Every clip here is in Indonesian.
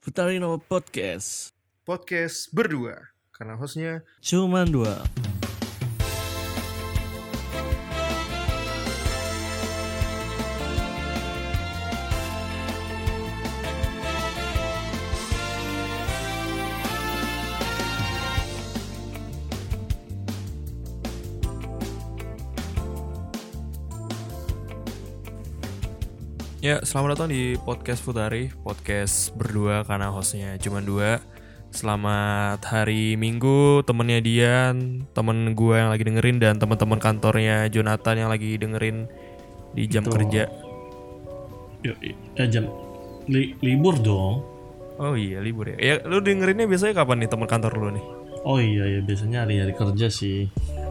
Futarino Podcast. Podcast berdua karena hostnya Cuman dua Ya, selamat datang di podcast Futari, podcast berdua karena hostnya cuma dua. Selamat hari Minggu, temennya Dian, temen gue yang lagi dengerin dan teman-teman kantornya Jonathan yang lagi dengerin di jam Betul. kerja. Yuk, ya jam li- libur dong. Oh iya libur ya. Ya, lu dengerinnya biasanya kapan nih teman kantor lu nih? Oh iya ya biasanya hari-hari kerja sih.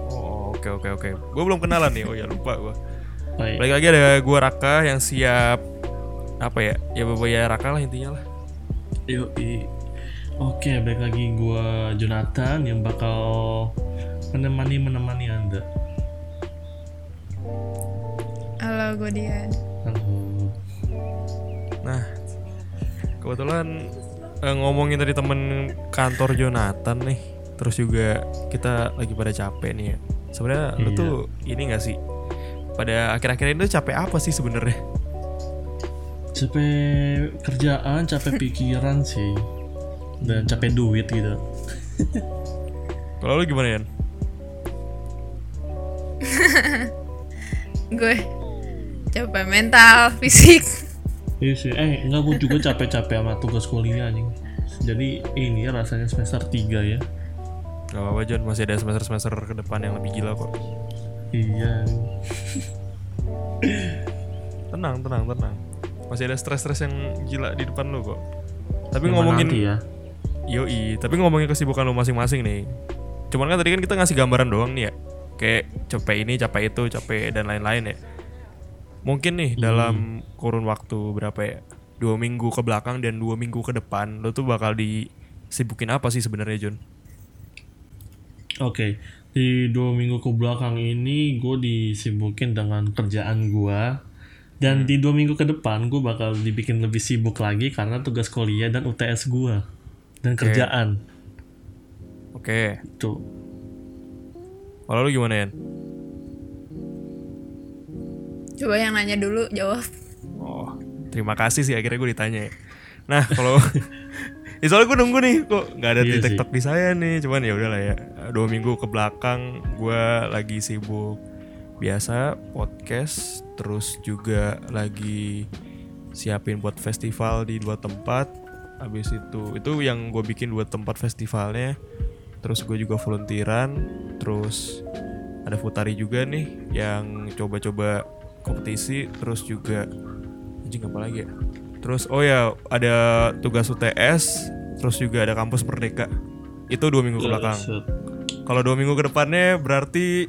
Oh oke oke oke. Gue belum kenalan nih. Oh ya lupa gue. Baik. Balik lagi ada gue Raka yang siap apa ya? Ya bapak ya Raka lah intinya lah. Yuk, i- Oke, balik lagi gua Jonathan yang bakal menemani menemani Anda. Halo, gue Dian. Halo. Nah, kebetulan eh, ngomongin tadi temen kantor Jonathan nih, terus juga kita lagi pada capek nih ya. Sebenarnya lu Iya. tuh ini gak sih? Pada akhir-akhir ini tuh capek apa sih sebenarnya? Capek kerjaan, capek pikiran sih. Dan capek duit gitu. Kalau lu gimana ya? Gue capek mental, fisik. Iya sih. Eh, enggak gua juga capek-capek sama tugas kuliah anjing. Jadi ini ya rasanya semester 3 ya. Gak apa-apa John, masih ada semester-semester ke depan yang lebih gila kok. Iya. Tenang, tenang, tenang. Masih ada stres-stres yang gila di depan lu kok. Tapi Zaman ngomongin nanti ya. Yoi, tapi ngomongin kesibukan lu masing-masing nih. Cuman kan tadi kan kita ngasih gambaran doang nih ya. Kayak capek ini, capek itu, capek dan lain-lain ya. Mungkin nih dalam kurun waktu berapa ya? Dua minggu ke belakang dan dua minggu ke depan, lu tuh bakal disibukin apa sih sebenarnya John? Oke, di dua minggu ke belakang ini gue disibukin dengan kerjaan gue dan di dua minggu ke depan gue bakal dibikin lebih sibuk lagi karena tugas kuliah dan UTS gue dan kerjaan Oke, tuh. kalau lu gimana Yan? Coba yang nanya dulu jawab. Oh, terima kasih sih akhirnya gue ditanya ya. Nah, kalau ya soalnya gue nunggu nih kok nggak ada Iya di sih. TikTok di saya nih, cuman ya udahlah ya. Dua minggu ke belakang gue lagi sibuk biasa podcast, terus juga lagi siapin buat festival di dua tempat. Habis itu itu yang gue bikin dua tempat festivalnya. Terus gue juga volunteeran, terus ada Futari juga nih yang coba-coba kompetisi, terus juga anjing apa lagi ya? Terus oh ya ada tugas UTS, terus juga ada kampus Merdeka. Itu dua minggu ke belakang. Set. Kalau dua minggu ke depannya berarti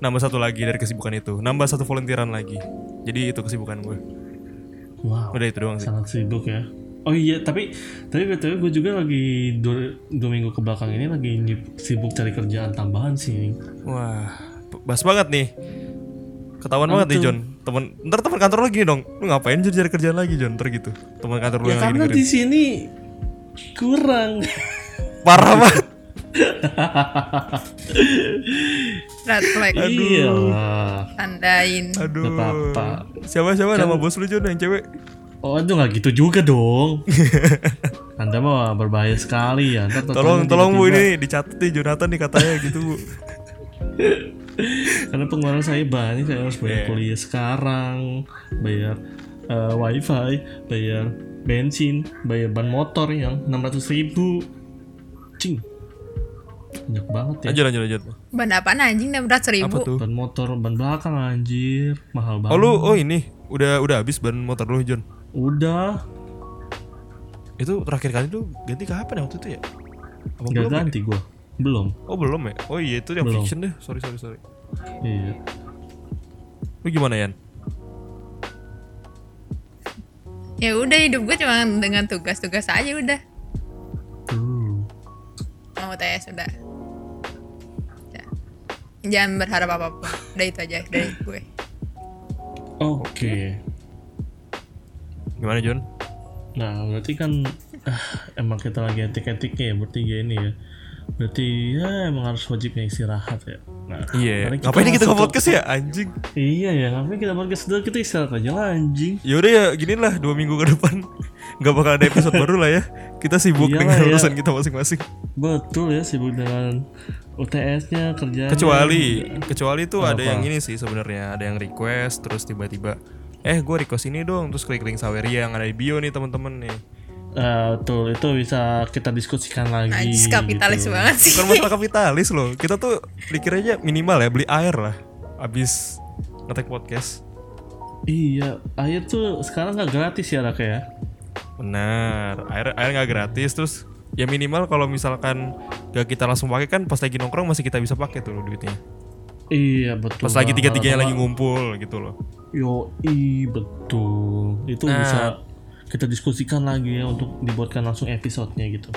nambah satu lagi dari kesibukan itu, nambah satu volunteeran lagi. Jadi itu kesibukan gue. Wow, Udah itu doang sih. sangat sibuk ya. Oh iya, tapi tapi btw gue juga lagi dua, dua minggu ke belakang ini lagi sibuk cari kerjaan tambahan sih. Wah, bas banget nih. Ketahuan banget nih tuh? John. Temen, ntar teman kantor lu gini dong. Lu ngapain jadi cari kerjaan lagi John? Ntar gitu. Teman kantor lu Ya yang lagi karena dengerin. di sini kurang. Parah banget. Red flag. Iya. Tandain. Aduh. Gak apa-apa. Siapa siapa Kan- nama bos lu John yang cewek? Oh, aduh nggak gitu juga dong. Anda mah berbahaya sekali ya. Ntar Tolong tolong Bu ini dicatat nih Jonathan nih katanya gitu Bu. Karena pengeluaran saya banyak, saya harus bayar Iya. kuliah sekarang, bayar eh, wifi, bayar bensin, bayar ban motor yang 600 ribu. Cing. Banyak banget ya. Lanjut lanjut lanjut. Ban apaan anjing 600 ribu? Apa tuh? Ban motor, ban belakang anjir, mahal banget. Oh lu oh ini udah udah habis ban motor lu John. Udah, Itu terakhir kali tuh ganti kapan ya waktu itu ya? Apa nggak belum ya? ganti gua. Belum. Oh belum ya? Oh iya itu yang Belum. fiction deh. Sorry sorry sorry. Iya. Lu gimana Yan? Ya udah hidup gue cuma dengan tugas-tugas aja udah. Tuh. Mau UTS udah. Ya. Jangan berharap apa-apa. Udah itu aja dari gue. Oke. Gimana John? Nah, berarti kan ah, emang kita lagi etik-etiknya ya bertiga ini ya. Berarti ya emang harus wajibnya istirahat ya. Nah, Iya. mari Ngapain kita ke podcast ya anjing? Iya ya, ngapain kita podcast dulu kita istirahat aja lah anjing. Yaudah ya gini lah dua minggu ke depan nggak bakal ada episode baru lah ya. Kita sibuk Iyalah dengan ya. urusan kita masing-masing. Betul ya sibuk dengan UTS-nya kerjaan. Kecuali kecuali tuh ada Apa? yang ini sih sebenarnya ada yang request terus tiba-tiba eh gue request ini dong terus klik link Saweria yang ada di bio nih teman-teman nih. Eh, betul itu bisa kita diskusikan lagi. Najis kapitalis gitu. banget sih Bukan masalah kapitalis loh. Kita tuh dikiranya minimal ya beli air lah. Abis ngetek podcast. Iya, air tuh sekarang nggak gratis ya Raka ya. Benar. Air air nggak gratis terus ya minimal kalau misalkan gak kita langsung pakai kan pas lagi nongkrong masih kita bisa pakai tuh duitnya. Iya betul. Pas lagi banget. tiga-tiganya lagi ngumpul gitu loh. Yo, i betul. Itu Nah. bisa kita diskusikan lagi ya untuk dibuatkan langsung episodenya gitu.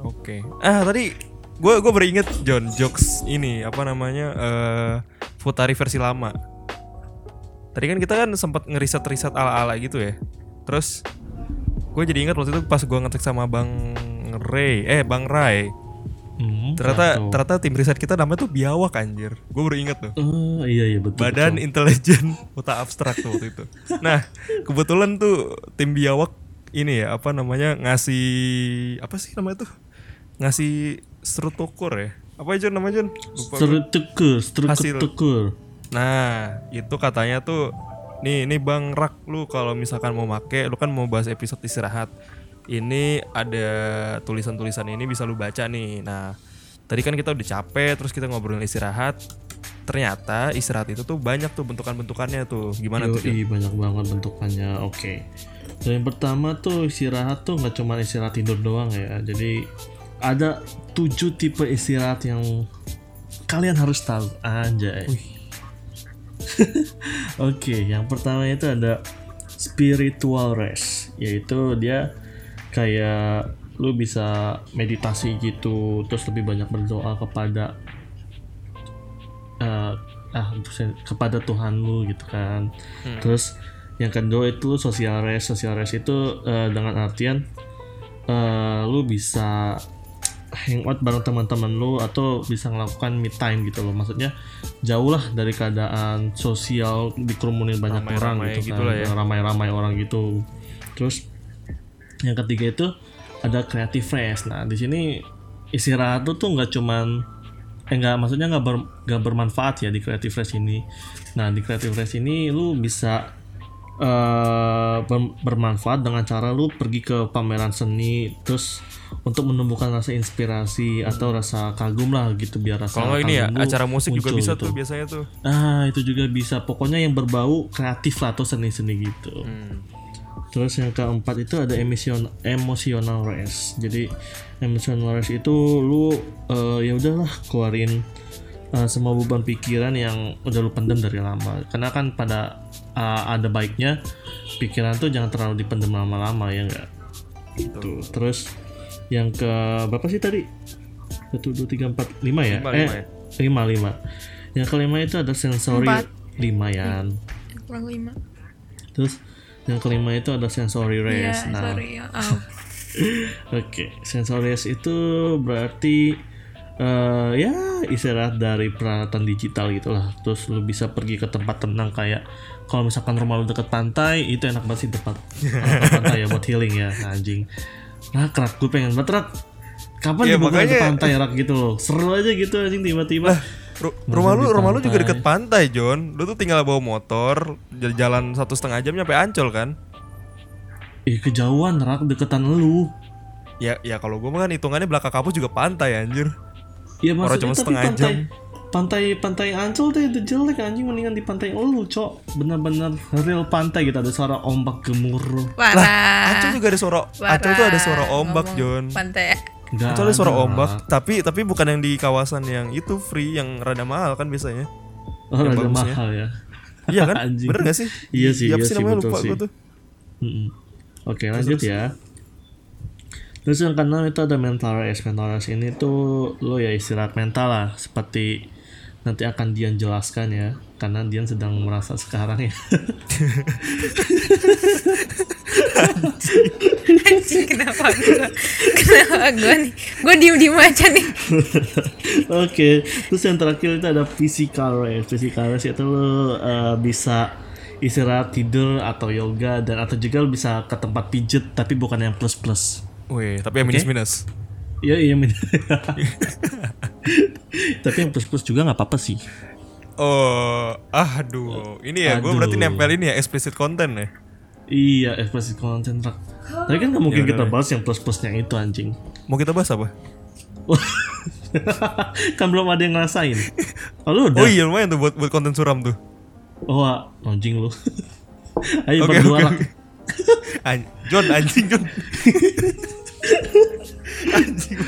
Oke. Ah tadi gue gue beringet John jokes ini apa namanya eh Futari versi lama. Tadi kan kita kan sempat ngeriset-riset ala-ala gitu ya. Terus gue jadi ingat waktu itu pas gue ngetek sama Bang Ray, eh Bang Ray. Hmm, Ternyata satu. ternyata tim riset kita namanya tuh Biawak anjir. Gue baru inget tuh. Oh, iya iya betul. Badan betul. Intelijen Otak Abstrak tuh waktu itu. Nah, kebetulan tuh tim biawak ini ya apa namanya ngasih apa sih namanya tuh ngasih strutukur ya apa aja namanya Jon? Lupa gua. Struktur, Hasil. struktur. Nah itu katanya tuh nih ini bang rak lu kalau misalkan mau make lu kan mau bahas episode istirahat ini ada tulisan-tulisan ini bisa lu baca nih nah tadi kan kita udah capek terus kita ngobrolin istirahat ternyata istirahat itu tuh banyak tuh bentukan-bentukannya tuh gimana tuh Jon? Yoi, banyak banget bentukannya. Oke. Dan yang pertama tuh istirahat tuh nggak cuma istirahat tidur doang ya. Jadi ada tujuh tipe istirahat yang kalian harus tahu anjay. Oke, yang pertama itu ada spiritual rest, yaitu dia kayak lu bisa meditasi gitu, terus lebih banyak berdoa kepada eh, ah kepada Tuhan lu gitu kan. Terus yang kedua itu social rest. Social rest itu eh, dengan artian eh, lu bisa hangout bareng teman-teman lu atau bisa melakukan me time gitu loh. Maksudnya jauh lah dari keadaan sosial dikerumunin banyak orang Ramai-ramai gitu, gitu kan. ya. Ramai-ramai orang gitu. Terus yang ketiga itu ada creative rest. Nah, di sini istirahat tuh tuh nggak cuman eh nggak maksudnya nggak ber- nggak bermanfaat ya di creative rest ini. Nah, di creative rest ini lu bisa eh, ber- bermanfaat dengan cara lu pergi ke pameran seni terus untuk menumbuhkan rasa inspirasi atau rasa kagum lah gitu biar rasa Kalau ini ya acara musik juga bisa gitu. tuh biasanya tuh. Nah, itu juga bisa. Pokoknya yang berbau kreatif lah atau seni-seni gitu. Hmm. Terus yang keempat itu ada emission emotional rest. Jadi emotional rest itu lu eh, ya udahlah keluarin eh, semua beban pikiran yang udah lu pendem dari lama. Karena kan pada eh, ada baiknya pikiran tuh jangan terlalu dipendem lama-lama ya enggak. Gitu. Terus yang ke berapa sih tadi? Satu, dua, tiga, empat, lima ya? Lima, eh, lima ya. lima, lima. Yang kelima itu ada sensory Empat. lima ya. kurang lima Terus yang kelima itu ada sensory Iya, rest. nah, sorry ya. Oh. Oke, sensory rest itu berarti eh, ya istirahat dari peralatan digital gitulah. Terus lu bisa pergi ke tempat tenang kayak kalau misalkan rumah lu deket pantai itu enak banget sih tempat pantai ya buat healing ya anjing. Nah, kerak gue pengen banget. Kapan Iya, dibuka ke makanya- pantai rak gitu loh. Seru aja gitu anjing tiba-tiba. Ru- rumah lu rumah lu juga deket pantai. John lu tuh tinggal bawa motor jalan satu setengah jam nyampe ancol kan? Ih, kejauhan rak deketan lu. ya ya kalau gue mah kan hitungannya belakang kampus juga pantai anjir. Ya Orang maksudnya cuma setengah pantai, jam. pantai pantai Ancol tuh itu jelek anjing mendingan di pantai lu cok. Bener-bener real pantai gitu. Ada suara ombak gemuruh. Parah. Ancol juga ada suara Ancol tuh ada suara ombak Ngomong John Pantai. Ancol ada suara ada. ombak. Tapi tapi bukan yang di kawasan yang itu free yang rada mahal kan biasanya. Oh yang rada bagusnya. mahal ya. Iya kan? Anjing. bener gak sih? Iya sih, apa iya sih namanya? betul lupa sih. tuh. Mm-mm. oke lanjut ya. Terus yang keenam itu ada mental rest. Mental rest ini tuh lo ya istirahat mental lah. Seperti nanti akan Dian jelaskan ya karena Dian sedang merasa sekarang ya Anjing kenapa gua? Kenapa gua nih? Gua diem-diem aja nih. Oke, terus yang terakhir itu ada physical rest. Physical rest itu lo eh, bisa istirahat tidur atau yoga dan atau juga lo bisa ke tempat pijet tapi bukan yang plus plus. Wih, tapi yang minus minus. Iya iya min. tapi yang plus plus juga nggak apa apa sih. Oh, aduh, ini ya, gue berarti nempel ini ya explicit content ya. Iya, ekspresi konten rak. Tapi kan nggak mungkin kita bahas yang plus plusnya itu anjing. Mau kita bahas apa? kan belum ada yang ngerasain. Oh, lu udah. Oh iya lumayan tuh buat buat konten suram tuh. Oh, ah, anjing lu. Ayo Oke berdua lah. oke. An- John anjing John. anjing.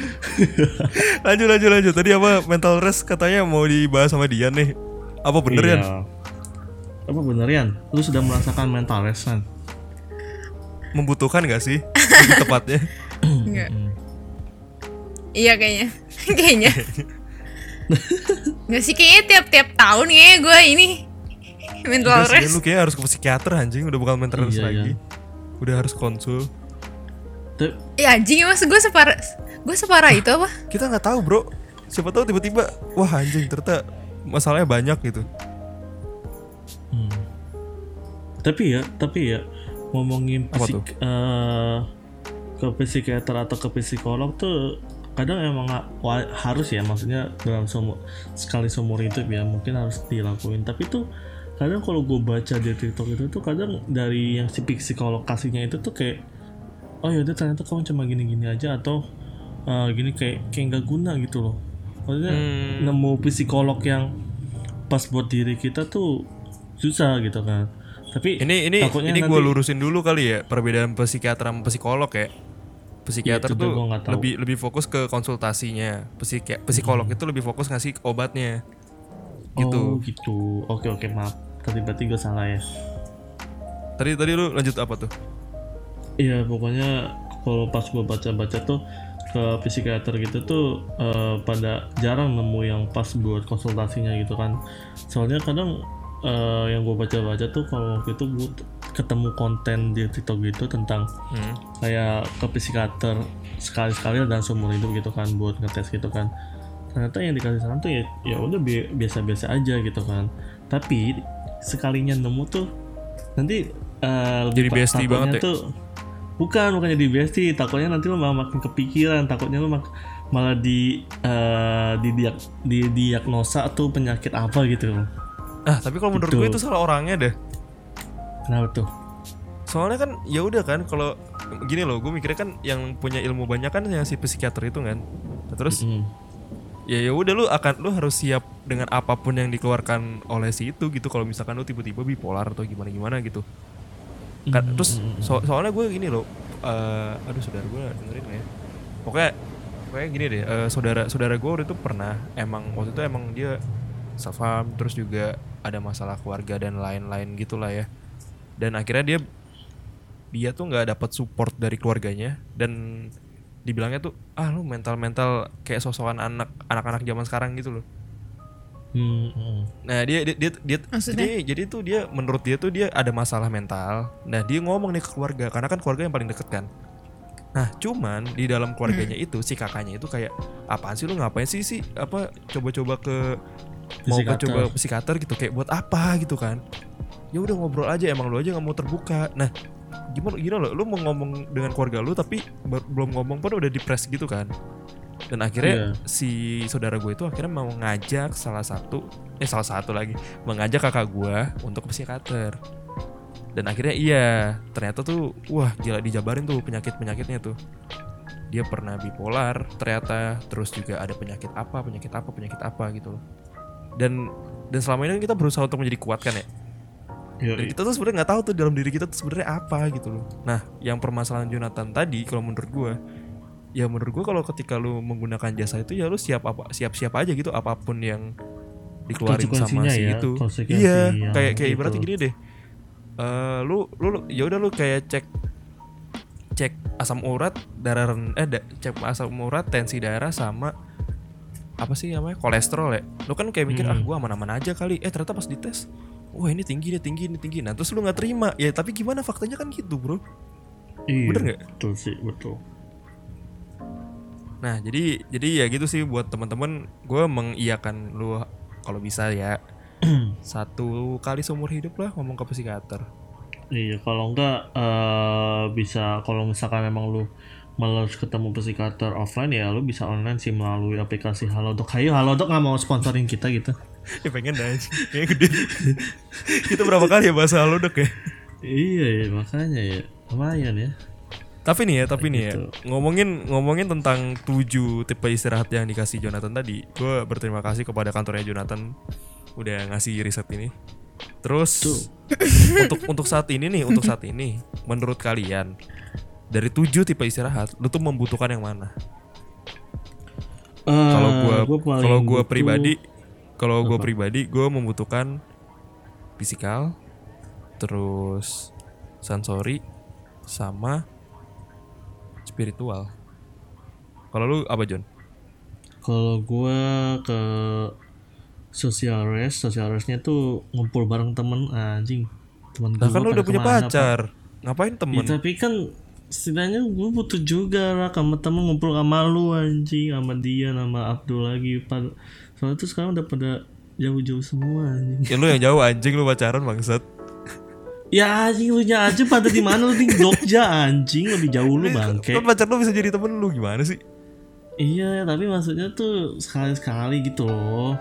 lanjut lanjut lanjut. Tadi apa mental rest katanya mau dibahas sama Dian nih. Apa bener ya? Iya. Apa bener Yan? Lu sudah merasakan mental rest kan? Membutuhkan gak sih? Lebih tepatnya. Enggak. Iya kayaknya. kayaknya. Enggak sih kayaknya tiap-tiap tahun kayaknya gue ini mental Udah sih, rest. lu kayaknya harus ke psikiater anjing udah bukan mental rest Iya, lagi. Udah harus konsul. Tapi Ya anjing mas gue separah gue separah itu apa? Kita nggak tahu bro. Siapa tahu tiba-tiba wah anjing ternyata masalahnya banyak gitu. tapi ya, tapi ya ngomongin psik, eh, ke psikiater atau ke psikolog tuh kadang emang harus ya maksudnya dalam seumur sekali seumur hidup ya mungkin harus dilakuin. Tapi tuh kadang kalau gue baca di TikTok itu tuh kadang dari yang si psikolog kasihnya itu tuh kayak oh yaudah ternyata kamu cuma gini-gini aja atau eh, gini kayak kayak nggak guna gitu loh maksudnya Hmm. nemu psikolog yang pas buat diri kita tuh susah gitu kan tapi Ini ini ini gue lurusin dulu kali ya perbedaan psikiater sama psikolog ya. Psikiater itu tuh lebih lebih fokus ke konsultasinya. Psiki psikolog itu lebih fokus ngasih obatnya. Gitu. Oh gitu. Oke oke maaf. Tadi berarti gue salah ya. Tadi tadi lu lanjut apa tuh? Iya pokoknya kalau pas gue baca-baca tuh ke psikiater gitu tuh eh, pada jarang nemu yang pas buat konsultasinya gitu kan. Soalnya kadang eh, yang gue baca-baca tuh kalau waktu itu gue ketemu konten di TikTok gitu tentang Hmm. kayak ke psikiater sekali-sekali dan seumur hidup gitu kan buat ngetes gitu kan ternyata yang dikasih saran tuh ya ya udah bi- biasa-biasa aja gitu kan tapi sekalinya nemu tuh nanti eh, lebih Jadi bestie banget ya? tuh bukan bukan jadi bestie takutnya nanti lo malah makin kepikiran takutnya lo mak- malah di eh, di di diagnosa tuh penyakit apa gitu Ah tapi kalau menurut Gitu. gue itu salah orangnya deh. kenapa tuh Soalnya kan ya udah kan kalau gini loh, gue mikirnya kan yang punya ilmu banyak kan yang si psikiater itu kan. Nah, terus Hmm. ya ya udah lu akan lu harus siap dengan apa pun yang dikeluarkan oleh si itu gitu kalau misalkan lu tiba-tiba bipolar atau gimana gimana gitu kan Hmm, terus so- soalnya gue gini loh eh, aduh saudara gue dengerin nggak ya. Pokoknya pokoknya gini deh eh, saudara saudara gue waktu itu pernah emang waktu itu emang dia self harm terus juga ada masalah keluarga dan lain-lain gitulah ya. Dan akhirnya dia dia tuh nggak dapat support dari keluarganya dan dibilangnya tuh ah lu mental mental kayak sosokan anak anak-anak zaman sekarang gitu loh Hmm, hmm. nah dia dia dia, dia Maksudnya? jadi, jadi tuh dia menurut dia tuh dia ada masalah mental nah dia ngomong nih ke keluarga karena kan keluarga yang paling deket kan nah cuman di dalam keluarganya itu si kakaknya itu kayak apaan sih lu ngapain sih sih apa coba-coba ke mau ke Psikiater. coba psikiater gitu kayak buat apa gitu kan ya udah ngobrol aja emang lu aja nggak mau terbuka nah gimana gimana lo lu mau ngomong dengan keluarga lu tapi belum ngomong pun udah depres gitu kan dan akhirnya Iya. si saudara gue itu akhirnya mau ngajak salah satu eh salah satu lagi mengajak kakak gue untuk ke psikiater dan akhirnya iya ternyata tuh wah gila dijabarin tuh penyakit penyakitnya tuh dia pernah bipolar ternyata terus juga ada penyakit apa penyakit apa penyakit apa gitu loh dan dan selama ini kan kita berusaha untuk menjadi kuat kan ya Yoi. dan kita tuh sebenarnya nggak tahu tuh dalam diri kita tuh sebenarnya apa gitu loh. Nah, yang permasalahan Jonathan tadi kalau menurut gue ya menurut gue kalau ketika lu menggunakan jasa itu ya lu siap apa siap-siap aja gitu apa pun yang dikeluarin sama si ya, itu. Iya, kayak kayak ibaratnya gini deh. Eh lu lu, lu ya udah lu kayak cek cek asam urat darah eh da- cek asam urat tensi darah sama apa sih namanya kolesterol ya lu kan kayak mikir ah Hmm. gua aman-aman aja kali eh ternyata pas dites wah ini tinggi ini tinggi ini tinggi nah terus lu nggak terima ya tapi gimana faktanya kan gitu bro Iya, Bener nggak? Betul sih, betul. Nah, jadi jadi ya gitu sih buat teman-teman, gue mengiyakan lu kalau bisa ya satu kali seumur hidup lah ngomong ke psikiater. Iya, kalau enggak eh, bisa kalau misalkan emang lu males ketemu psikiater offline ya lu bisa online sih melalui aplikasi Halodoc. Ayo Halodoc nggak mau sponsorin kita gitu. ya pengen dah, kayaknya gede. Kita berapa kali ya bahasa halo dok ya? iya ya makanya ya lumayan ya. Tapi nih ya, tapi nih ya, Gitu. ngomongin ngomongin tentang tujuh tipe istirahat yang dikasih Jonathan tadi, gue berterima kasih kepada kantornya Jonathan udah ngasih riset ini. Terus untuk untuk saat ini nih, untuk saat ini, menurut kalian dari tujuh tipe istirahat, lu tuh membutuhkan yang mana? Kalau gua, Eh, gua paling kalau gua butuh- pribadi, kalau gua pribadi, gue membutuhkan fisikal, terus sensori, sama spiritual. Kalau lu apa John? Kalau gua ke social rest, social restnya tuh ngumpul bareng temen anjing. Temen Nah gua kan lu udah punya pacar, ngapain Ya, temen? tapi kan setidaknya gue butuh juga lah sama temen ngumpul sama lu anjing sama dia sama Abdul lagi soalnya tuh sekarang udah pada jauh-jauh semua anjing Ya lu yang jauh anjing lu pacaran bangsat. Ya anjing lu nya aja pada di mana lu di Jogja anjing lebih jauh lu bangke Kan pacar lu bisa jadi temen lu gimana sih? iya tapi maksudnya tuh sekali-sekali gitu loh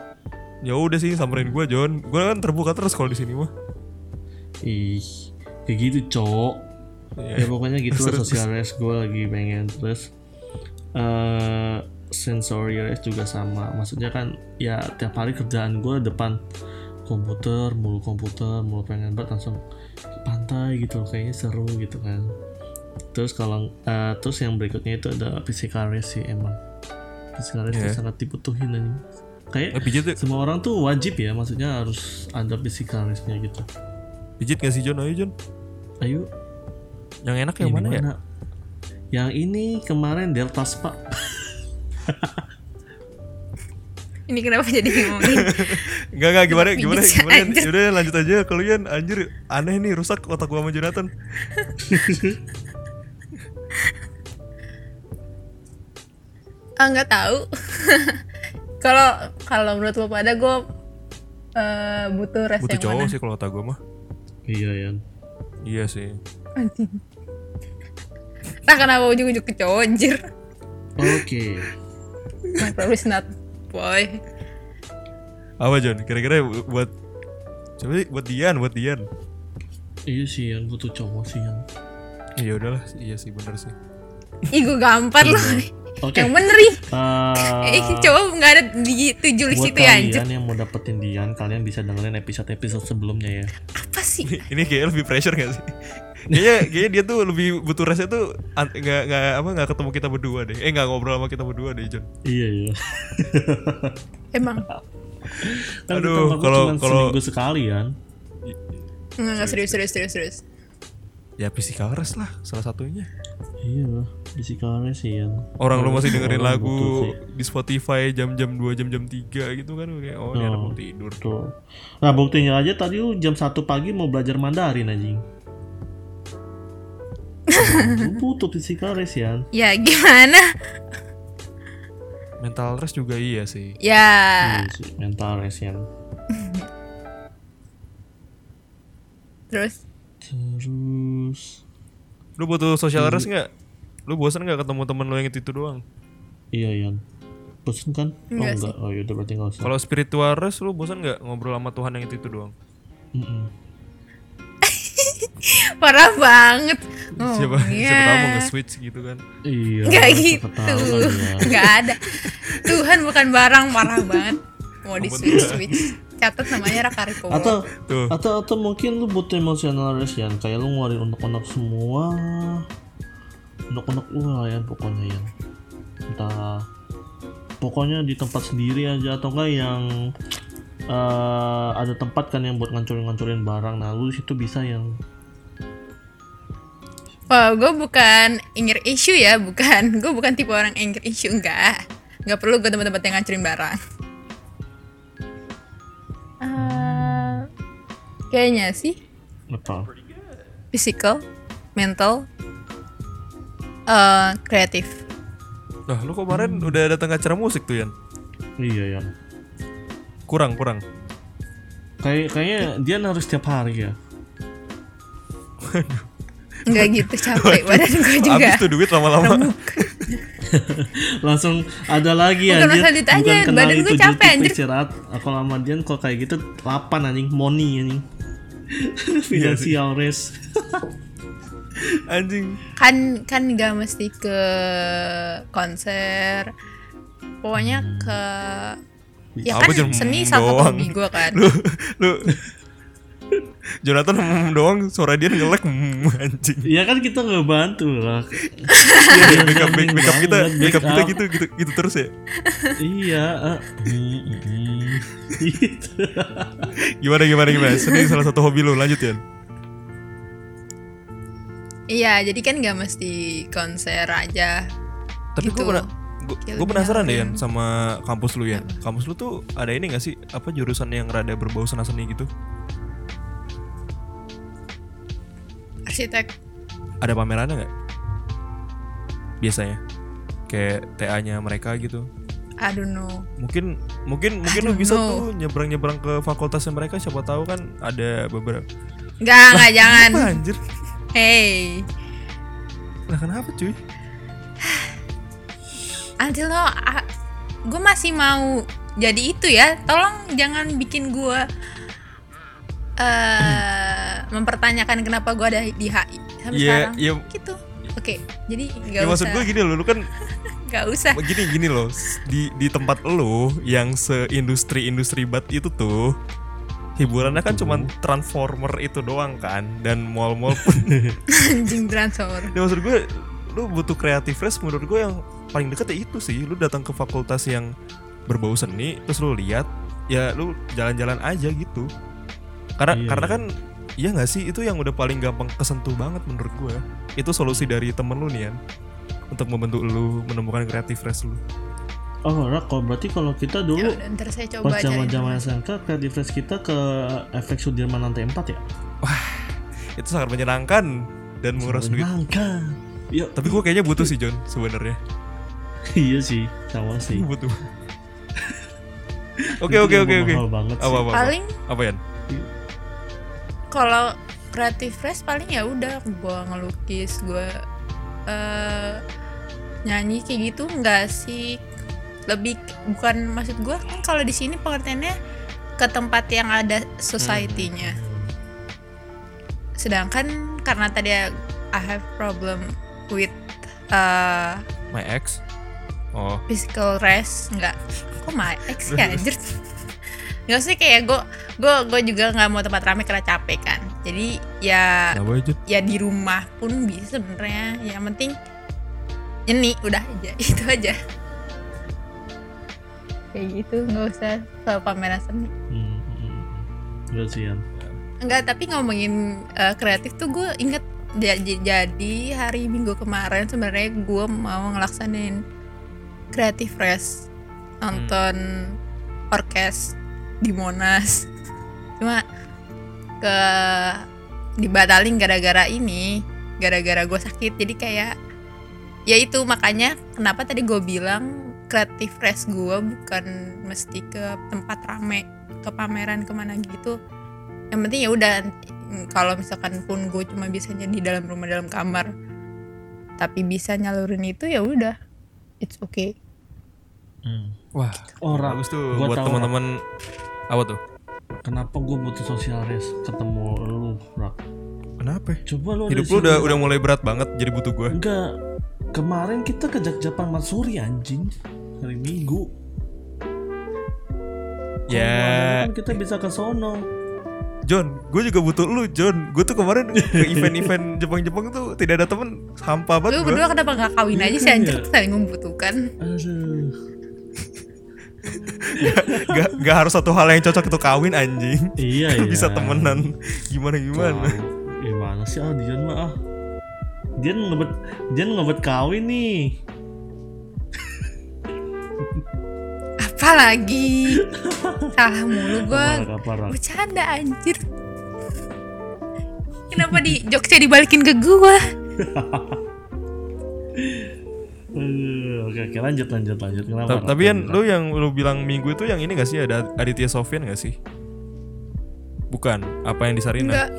Ya udah sih samperin gua John. Gua kan terbuka terus kalau di sini mah. ih kayak gitu cok Iya. ya pokoknya gitu lah social rest gue lagi pengen terus eh sensory rest juga sama maksudnya kan ya tiap hari kerjaan gue depan komputer mulu komputer mulu pengen banget langsung ke pantai gitu kayaknya seru gitu kan terus kalau eh, terus yang berikutnya itu ada physical rest sih emang physical rest Iya. tuh sangat dibutuhin anjing kayak Eh, pijit, semua orang tuh wajib ya maksudnya harus ada physical restnya gitu pijit gak sih John? Ayo John. ayo Yang enak yang Ini mana, ya? Yang ini kemarin Delta Spa. Ini kenapa jadi ngomongin? Enggak enggak gimana gimana gimana anjir. Yaudah lanjut aja kalau Yan anjir aneh nih rusak otak gua sama Jonathan. Ah nggak tahu. Kalau kalau menurut lo pada gue eh, butuh rest Butuh yang cowok mana? sih kalau otak gua mah. iya Yan. Iya sih. Anjing. Nah kenapa ujung-ujung ke cowok anjir? Oke. My problem is not boy. Apa John? Kira-kira bu- buat coba deh, buat Dian, buat Dian. Iya sih Yan butuh cowok sih Yan. Iya udahlah, iya sih bener sih. Ih gue gampar loh. Oke. Yang bener ih. Eh, Eh cowok nggak ada di tujuh list buat itu ya anjir. kalian yang mau dapetin Dian, kalian bisa dengerin episode-episode sebelumnya ya. Apa sih? Ini kayaknya lebih pressure gak sih? Kayaknya, kayaknya dia tuh lebih butuh restnya tuh nggak nggak apa nggak ketemu kita berdua deh. Eh nggak ngobrol sama kita berdua deh John. Iya iya. Emang Kan Aduh, kalau- kalau- seminggu sekali Yan. nggak nggak serius serius serius serius. Ya physical rest lah salah satunya. Iya physical rest sih Yan. Orang lu masih dengerin lagu di Spotify jam-jam 2 jam-jam 3 gitu kan kayak oh ini anak Oh. mau tidur. Tuh. Nah buktinya aja tadi lu jam 1 pagi mau belajar Mandarin anjing. Butuh physical rest Yan. Ya gimana? Mental rest juga iya sih. Ya Iya sih, mental rest Yan. terus Terus Lu butuh social rest nggak? Lu bosan nggak ketemu temen lu yang itu, itu doang? iya Yan. Bosen kan? Enggak oh enggak. Oh yaudah berarti enggak usah. Kalau spiritual rest lu bosan nggak ngobrol sama Tuhan yang itu itu doang? Mm-mm. Parah banget. siapa Ngomongnya. siapa tahu mau nge-switch gitu kan. Iya. Nggak gitu. ya. Nggak ada. Tuhan bukan barang parah banget. Mau di switch switch. Catat namanya Raka. Atau Tuh. atau atau mungkin lu butuh emotional rest Yan. Kayak lu ngeluarin unek-unek semua. Unek-unek lu lah Yan pokoknya Yan. Entah pokoknya di tempat sendiri aja atau enggak yang eh, ada tempat kan yang buat ngancurin-ngancurin barang. Nah, lu di situ bisa yang Wah, gue bukan anger issue ya, bukan. Gue bukan tipe orang anger issue, enggak. Enggak perlu gue tempat-tempat yang ngancurin barang. Eh, kayaknya sih apa? physical, mental, eh kreatif. Nah, lu kemarin udah datang ke acara musik tuh, Yan? Iya ya. Kurang, kurang. Kayak kayaknya dia harus tiap hari ya. Enggak gitu capek badan gue juga. Habis tuh duit lama-lama. Langsung ada lagi Bukan anjir. masalah ditanya, Bukan badan gue capek, anjir. istirahat. Aku lama dia kok kayak gitu 8 anjing money anjing. Financial race. Anjing. Kan kan nggak mesti ke konser. Pokoknya ke ya Apa kan seni salah satu hobi gue kan. Lu lu Jonathan mm, doang suara dia ngelek mm, anjing. Iya kan kita ngebantu lah. Iya, make up make, make up kita, banget, make up make kita gitu gitu gitu terus ya. iya. ah. Hmm, hmm. Gitu. Gimana gimana gimana? Seni salah satu hobi lu, lanjut ya. Iya, jadi kan nggak mesti konser aja. Tapi Gitu. gue pernah gue penasaran deh Yan sama kampus lu Yan. Kampus lu tuh ada ini gak sih apa jurusan yang rada berbau seni gitu? Arsitek. Ada pamerannya nggak? Biasanya kayak TA-nya mereka gitu. I don't know. Mungkin mungkin mungkin lu bisa know. tuh nyebrang-nyebrang ke fakultasnya mereka siapa tahu kan ada beberapa. Enggak, enggak jangan. Apa anjir? Hey. Lah kenapa cuy? Until no, gue masih mau jadi itu ya. Tolong jangan bikin gue eh mempertanyakan kenapa gue ada di HI sampai Iya, sekarang. iya. Gitu. Oke, jadi nggak Ya usah. maksud gue gini loh, lu kan Nggak usah. gini gini loh di di tempat lu yang seindustri industri bat itu tuh hiburannya kan cuman transformer itu doang kan dan mall-mall pun Anjing transfer. ya maksud gue lu butuh kreatif fresh menurut gue yang paling deket ya itu sih lu datang ke fakultas yang berbau seni terus lu lihat ya lu jalan-jalan aja gitu karena Iya, karena iya. kan iya nggak sih itu yang udah paling gampang kesentuh banget menurut gue itu solusi dari temen lu nih Yan untuk membentuk lu menemukan kreatif fresh lu Oh, Rak, kalau berarti kalau kita Ya dulu udah, ntar saya coba pas cari zaman-zaman informasi. SMK kreatif fresh kita ke efek Sudirman lantai 4 ya? itu sangat menyenangkan dan menguras duit Menyenangkan. Yuk, tapi gue kayaknya butuh sih John sebenarnya iya sih, sama sih. butuh oke oke oke oke mahal banget sih. apa apa apa, Paling apa Yan kalau kreatif fresh paling ya udah gue ngelukis gue eh nyanyi kayak gitu enggak sih. Lebih bukan maksud gue kan kalau di sini pengertiannya ke tempat yang ada society-nya. Sedangkan karena tadi I have problem with uh, my ex? Oh. physical rest nggak. Kok my ex ya anjir nggak sih kayak gue gue gue juga nggak mau tempat ramai karena capek kan. Jadi ya kenapa ya di rumah pun bisa sebenarnya. Yang penting ini udah aja. Itu aja. Kayak gitu nggak usah ke pameran seni. Hmm, hmm, hmm. Enggak sih. Enggak, tapi ngomongin uh, kreatif tuh gue inget jadi, jadi hari minggu kemarin sebenarnya gue mau ngelaksanain kreatif rest nonton orkes di Monas. Cuma ke dibatalin gara-gara ini gara-gara gue sakit. Jadi kayak ya itu makanya kenapa tadi gue bilang kreatif rest gue bukan mesti ke tempat rame ke pameran ke mana gitu. Yang penting ya udah kalau misalkan pun gue cuma bisanya di dalam rumah dalam kamar tapi bisa nyalurin itu ya udah it's okay. Wah Oh, Rak, bagus tuh buat teman-teman apa tuh Kenapa gue butuh social rest ketemu lu, Rak? kenapa Coba lu hidup lu udah udah mulai berat banget jadi butuh gue Enggak. Kemarin kita ke Jak-Japan Matsuri anjing. Hari Minggu. Ya. ada kan kita bisa ke sono. John, gue juga butuh lu, John. Gue tuh kemarin ke event-event Jepang-Jepang tuh tidak ada temen, hampa banget lu gue. berdua kenapa nggak kawin aja sih anjir Iya. saling membutuhkan Aduh. Gak, gak harus satu hal yang cocok itu kawin anjing. Iya Kan ya. bisa temenan. Gimana gimana? Tahu. Gimana sih ah Dian mah ah. Dian ngebet Dian ngebet kawin nih. apa lagi salah mulu gue bercanda anjir kenapa di jokesnya dibalikin ke gue Oke oke lanjut lanjut lanjut kenapa? Ta- Tapi kan lu yang lu bilang minggu itu yang ini gak sih ada Aditya Sofyan gak sih? Bukan, apa yang di Sarina? Enggak.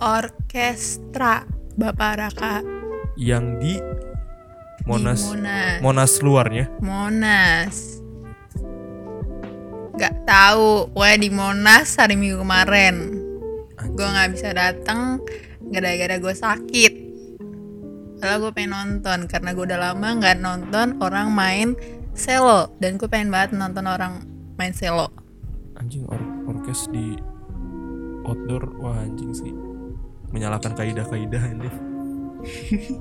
Orkestra Bapak Raka Yang di Monas di Monas. Monas luarnya. Monas. Gak tahu, pokoknya di Monas hari Minggu kemarin. Gue nggak bisa datang gara-gara gue sakit. Padahal gue pengen nonton karena gue udah lama nggak nonton orang main selo dan gue pengen banget nonton orang main selo. Anjing or orkes di outdoor wah anjing sih. Menyalakan kaidah-kaidah ini.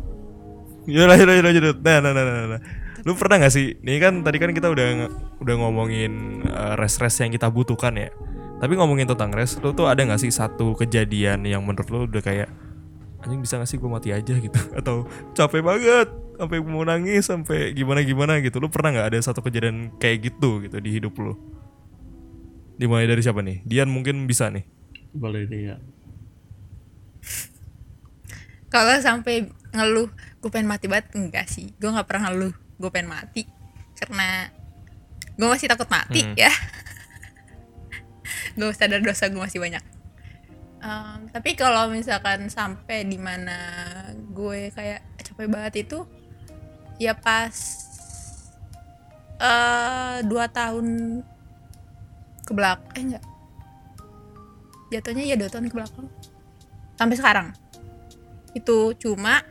Yaudah, yaudah, yaudah, yaudah. Nah, nah, nah, nah, nah. Lu pernah gak sih? Ini kan tadi kan kita udah udah ngomongin eh, res-res yang kita butuhkan ya. Tapi ngomongin tentang res, lu tuh ada gak sih satu kejadian yang menurut lu udah kayak anjing bisa gak sih gue mati aja gitu atau capek banget sampai mau nangis sampai gimana gimana gitu lu pernah nggak ada satu kejadian kayak gitu gitu di hidup lu dimulai dari siapa nih Dian mungkin bisa nih boleh nih ya. Kalau sampai ngeluh gue pengen mati banget enggak sih. Gue nggak pernah ngeluh gue pengen mati karena gue masih takut mati Hmm. ya. gue sadar dosa gue masih banyak. Em, tapi kalau misalkan sampai di mana gue kayak capek banget itu ya pas eh dua tahun ke belakang eh enggak. Jatuhnya ya dua tahun ke belakang. Sampai sekarang. Itu cuma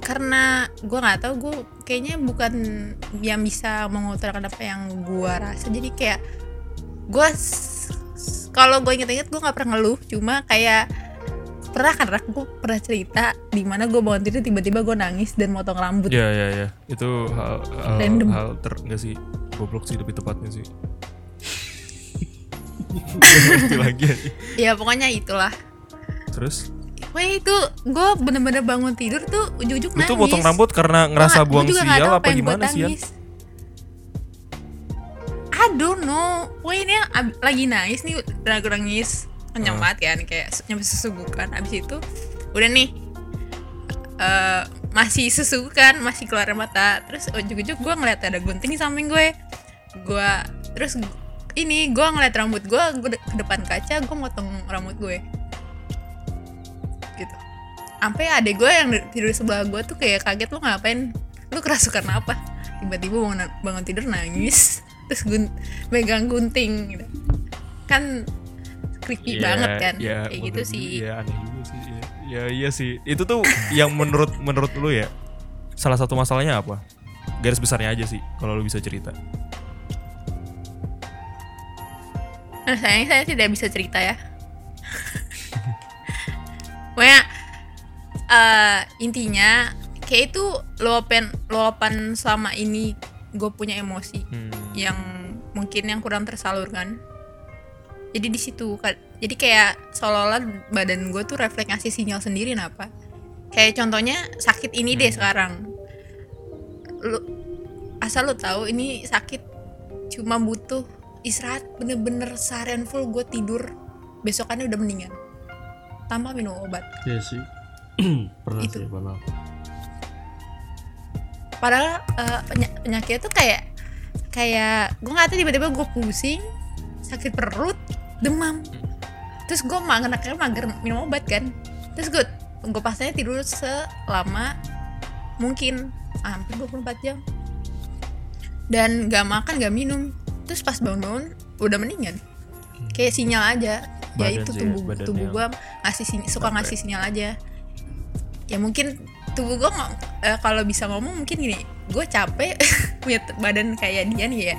karena gue nggak tahu gue kayaknya bukan yang bisa mengutarakan apa yang gue rasa. Jadi kayak gue kalau gue inget-inget gue nggak pernah ngeluh. Cuma kayak pernah kan Rak? gue pernah cerita di mana gue bangun tidur tiba-tiba gue nangis dan motong rambut. Ya ya ya itu hal hal, Random. hal ter nggak sih? Goblok sih lebih tepatnya sih. Lagi. Ya pokoknya itulah. Terus? Wah itu gue bener-bener bangun tidur tuh ujuk-ujuk nangis tuh potong rambut karena ngerasa gua buang sial apa yang gimana sih ya. I don't know. Pokoknya ini lagi nangis nih Udah nangis. Kencang Ah. banget kan Kayak nyampe sesugukan Abis itu Udah nih eh Masih sesugukan Masih keluar mata. Terus ujuk-ujuk gue ngeliat ada gunting di samping gue. Gue Terus ini gue ngeliat rambut gue ke depan kaca Gue motong rambut gue. Gitu. Sampai adek gue yang di- tidur sebelah gue tuh kayak kaget Lu ngapain? Lu kerasukan apa? Tiba-tiba bangun, bangun tidur nangis Terus gun megang gunting gitu. Kan creepy Iya, banget kan iya, Kayak gitu sih Iya aneh juga sih iya. ya iya sih itu tuh yang menurut menurut lu ya salah satu masalahnya apa garis besarnya aja sih kalau lu bisa cerita Nah, sayangnya saya tidak bisa cerita ya. Pokoknya eh, intinya kayak itu luapan luapan selama ini gue punya emosi Hmm. Yang mungkin yang kurang tersalurkan. Jadi di situ jadi kayak seolah-olah badan gue tuh refleks ngasih sinyal sendiri apa. Kayak contohnya sakit ini deh sekarang. Lu asal lu tahu ini sakit cuma butuh istirahat bener-bener seharian full gue tidur besokannya udah mendingan tanpa minum obat Iya sih. pernah Itu. sih pernah. padahal eh, penya- penyakitnya tuh kayak kayak gue nggak tahu tiba-tiba gue pusing sakit perut demam. Terus gue mager mager minum obat kan. Terus gue gue pasnya tidur selama mungkin hampir 24 jam. Dan gak makan gak minum. Terus pas bangun-bangun udah mendingan kayak sinyal aja. Ya Badan itu ya, tubuh badan tubuh yang gue ngasih suka ngasih sinyal aja. Ya mungkin tubuh gue kalau bisa ngomong mungkin gini gue capek punya badan kayak dia nih ya.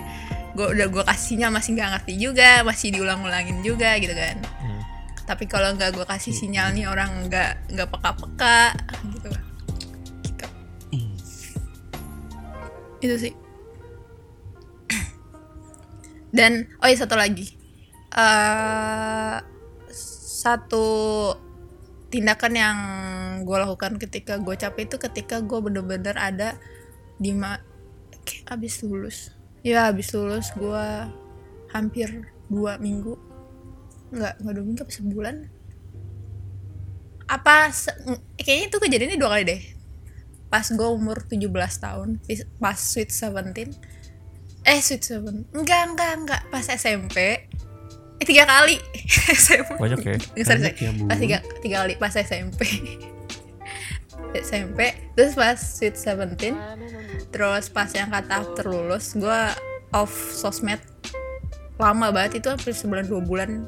Gue udah gue kasih sinyal masih nggak ngerti juga masih diulang-ulangin juga gitu kan. Hmm. tapi kalau nggak gue kasih sinyal nih orang nggak nggak peka-peka gitu. Gitu. Itu sih. Dan oh iya satu lagi. Eh satu tindakan yang gue lakukan ketika gue capek itu ketika gue bener-bener ada di ma abis lulus. Ya abis lulus gue hampir dua minggu. Nggak nggak dua minggu apa sebulan. Apa se- kayaknya itu kejadiannya dua kali deh. Pas gue umur 17 tahun pas sweet 17 eh sweet 7 enggak enggak enggak. Pas SMP eh tiga kali. SMP Banyak ya? Nggak, sorry, Banyak ya, Bu. pas tiga, tiga kali pas SMP SMP terus pas sweet 17 terus pas yang kata after lulus gue off sosmed lama banget. Itu hampir sebulan dua bulan.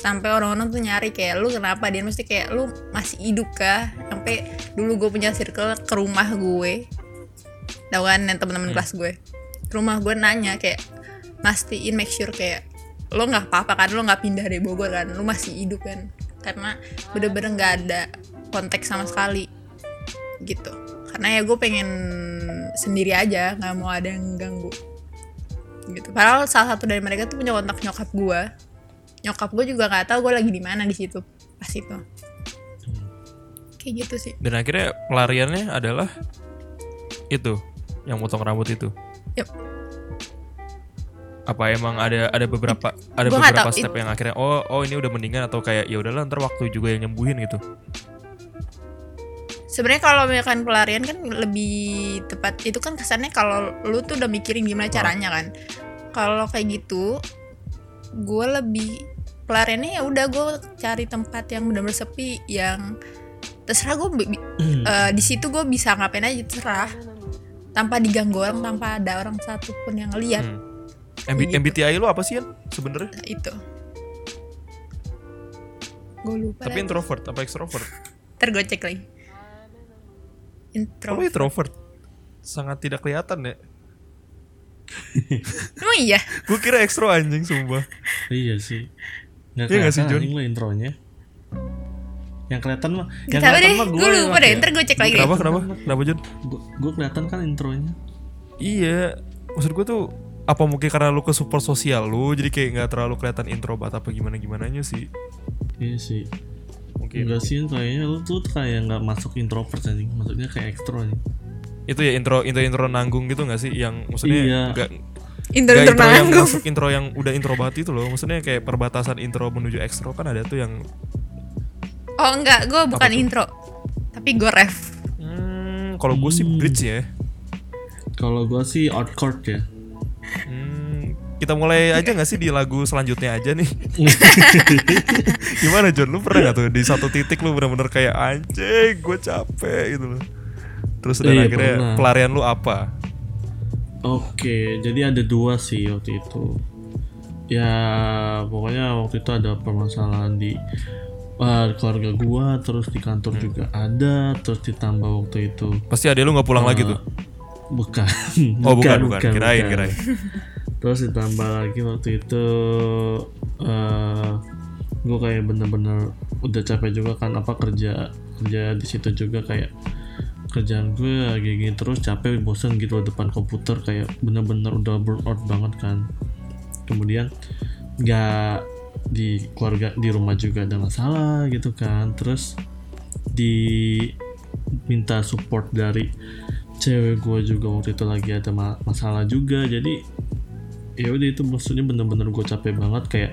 Sampai orang-orang tuh nyari kayak lu kenapa dia mesti kayak lu masih hidup kah? Sampai dulu gue punya circle ke rumah gue. Tau kan yang teman-teman kelas gue. Ke rumah gue nanya kayak mastiin make sure kayak lo nggak apa-apa kan lo nggak pindah dari Bogor kan lo masih hidup kan. Karena bener-bener nggak ada konteks sama sekali gitu. Karena ya gue pengen sendiri aja nggak mau ada yang ganggu gitu. Padahal salah satu dari mereka tuh punya kontak nyokap gue. Nyokap gue juga nggak tahu gue lagi di mana di situ pas itu. Kayak gitu sih. Dan akhirnya pelariannya adalah itu yang potong rambut itu. Yep. Apa emang ada ada beberapa ada Gua beberapa tahu, step yang akhirnya oh oh ini udah mendingan atau kayak ya udahlah ntar waktu juga yang nyembuhin gitu. sebenarnya kalau misalkan pelarian kan lebih tepat itu kan kesannya kalau lu tuh udah mikirin gimana caranya kan. Kalau kayak gitu gue lebih pelariannya ya udah gue cari tempat yang benar-benar sepi yang terserah gue di situ gue bisa ngapain aja terserah. Tanpa diganggu orang tanpa ada orang satupun yang ngeliat. Hmm. MB- Gitu. MBTI lu apa sih ya sebenarnya? itu gue lupa Tapi lagi. introvert apa extrovert? ntar gue cek lagi intro Kamu introvert. Sangat tidak kelihatan ya. emang iya Gue kira ekstro anjing sumpah. Iya sih. Nggak Iya sih, anjing lo intronya. Yang kelihatan mah, yang Gak tau deh gue gue lupa deh ntar gue cek lagi Kenapa kenapa? Kenapa John? Gue kelihatan kan intronya. Iya, maksud gue tuh apa mungkin karena lu ke super sosial lu jadi kayak nggak terlalu kelihatan introvert apa gimana gimananya sih Iya sih. mungkin Enggak sih kayaknya lu tuh kayak nggak masuk introvert anjing. Maksudnya kayak ekstro nih. itu ya intro intro intro nanggung gitu nggak sih yang maksudnya Iya. nggak intro nggak intro intro yang nanggung masuk intro yang udah intro banget itu loh maksudnya kayak perbatasan intro menuju ekstro kan ada tuh yang oh enggak gue bukan tuh? intro tapi gue ref hmm, kalau gue sih bridge ya Kalau gue sih outcourt ya. Hmm, kita mulai aja nggak sih di lagu selanjutnya aja nih gimana John lu pernah nggak tuh di satu titik lu bener-bener kayak anjing gue capek gitu loh terus udah Iya, akhirnya pernah. pelarian lu apa Oke, jadi ada dua sih waktu itu. Ya, pokoknya waktu itu ada permasalahan di uh, keluarga gua, terus di kantor Hmm. juga ada, terus ditambah waktu itu pasti ada lu nggak pulang lagi tuh bukan. oh bukan bukan, kirain bukan. kirain Terus ditambah lagi waktu itu eh gue kayak bener-bener udah capek juga kan apa kerja kerja di situ juga kayak kerjaan gue lagi gini terus capek bosan gitu depan komputer kayak bener-bener udah burn out banget kan kemudian nggak di keluarga di rumah juga ada masalah gitu kan terus di minta support dari cewek gue juga waktu itu lagi ada ma- masalah juga jadi ya udah itu maksudnya bener-bener gue capek banget kayak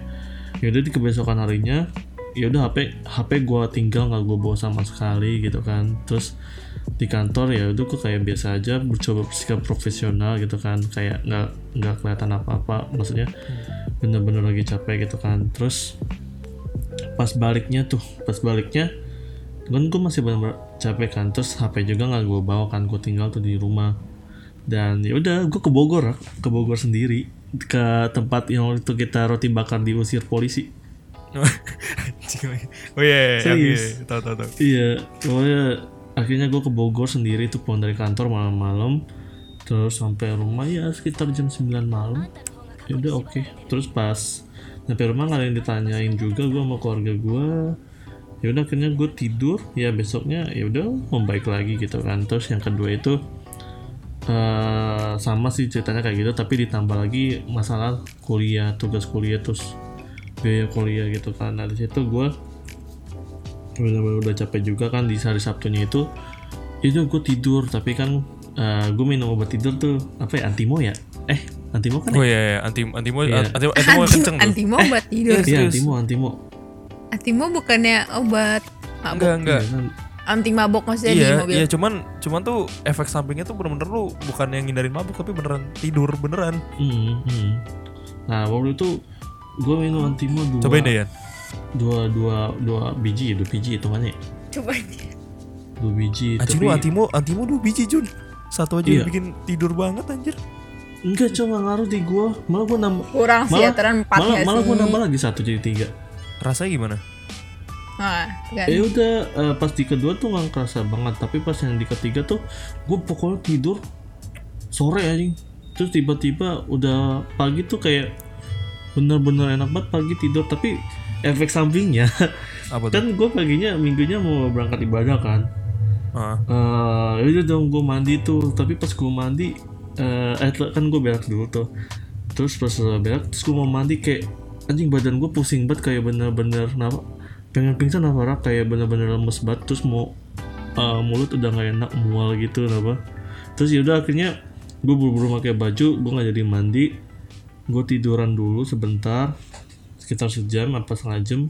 ya udah di kebesokan harinya ya udah HP HP gue tinggal nggak gue bawa sama sekali gitu kan. Terus di kantor ya udah gue kayak biasa aja mencoba bersikap profesional gitu kan kayak nggak nggak kelihatan apa-apa maksudnya bener-bener lagi capek gitu kan. Terus pas baliknya tuh pas baliknya kan gue masih bener-bener capek kan terus HP juga nggak gue bawa kan gue tinggal tuh di rumah. Dan ya udah gue ke Bogor ke Bogor sendiri ke tempat yang waktu itu kita roti bakar diusir polisi. Oh iya iya, yang Serius. iya tahu tahu tahu. Iya pokoknya akhirnya gue ke Bogor sendiri tuh pulang dari kantor malam-malam terus sampai rumah ya sekitar jam 9 malam. Ya udah oke. Terus pas sampai rumah nggak ada yang ditanyain juga gue sama keluarga gue ya udah akhirnya gue tidur. Ya besoknya ya udah membaik lagi gitu kan. Terus yang kedua itu eh sama sih ceritanya kayak gitu tapi ditambah lagi masalah kuliah tugas kuliah terus biaya kuliah gitu kan. Nah situ gue benar-benar udah capek juga kan di hari Sabtunya itu. Itu gue tidur tapi kan gue minum obat tidur tuh apa ya antimo ya? Eh antimo kan oh ya? iya iya anti antimo Iya. antimo antimo Anti, kenceng antimo obat tidur. Iya serius. antimo antimo antimo bukannya obat? Mabok. Enggak enggak. Iya kan? anting mabok maksudnya di iya mobil? iya cuman cuman tuh efek sampingnya tuh bener-bener lu bukan yang ngindarin mabuk tapi beneran tidur beneran. Hmm, hmm. Nah waktu itu gue minum antimo dua. Cobain deh ya dua dua dua biji dua biji hitungannya. Ya? coba aja dua biji anjir lu antimo antimo dua biji Jun. Satu aja Iya. bikin tidur banget anjir. Enggak cuma ngaruh di gue malah gue nambah kurang sih Malah- aturan empat malah ya malah sih? gue nambah lagi satu jadi tiga rasanya gimana? Nah, kan. ya udah eh, pas di kedua tuh nggak kerasa banget. Tapi pas yang di ketiga tuh gue pokoknya tidur sore anjing. Terus tiba-tiba udah pagi tuh kayak bener-bener enak banget pagi tidur. Tapi efek sampingnya apa tuh? kan gue paginya minggunya mau berangkat ibadah kan. Ah, Eh, udah dong gue mandi tuh. Tapi pas gue mandi eh eh, kan gue berak dulu tuh. Terus pas eh, berak terus gue mau mandi kayak anjing badan gue pusing banget kayak bener-bener kenapa? Pengen pingsan apa Rak? kayak bener-bener lemes banget terus mau eh, mulut udah nggak enak mual gitu kenapa? Terus yaudah akhirnya gue buru-buru pakai baju gue nggak jadi mandi. Gue tiduran dulu sebentar sekitar sejam apa setengah jam.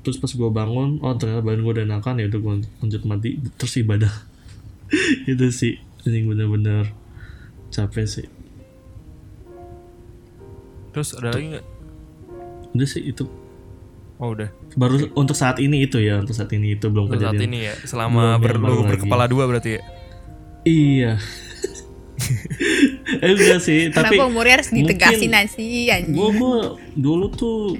Terus pas gue bangun oh ternyata badan gue udah enakan ya udah gue lanjut mati terus ibadah. Itu sih anjing bener-bener capek sih. Terus ada lagi nggak udah sih itu. Oh udah. Baru untuk saat ini itu ya untuk saat ini itu belum Untuk saat kejadian. ini ya selama Belum ber, yang lu baru lagi. berkepala dua berarti ya? Iya. Eh enggak sih tapi kenapa umurnya harus ditegasin mungkin- sih anjing? gue gue dulu tuh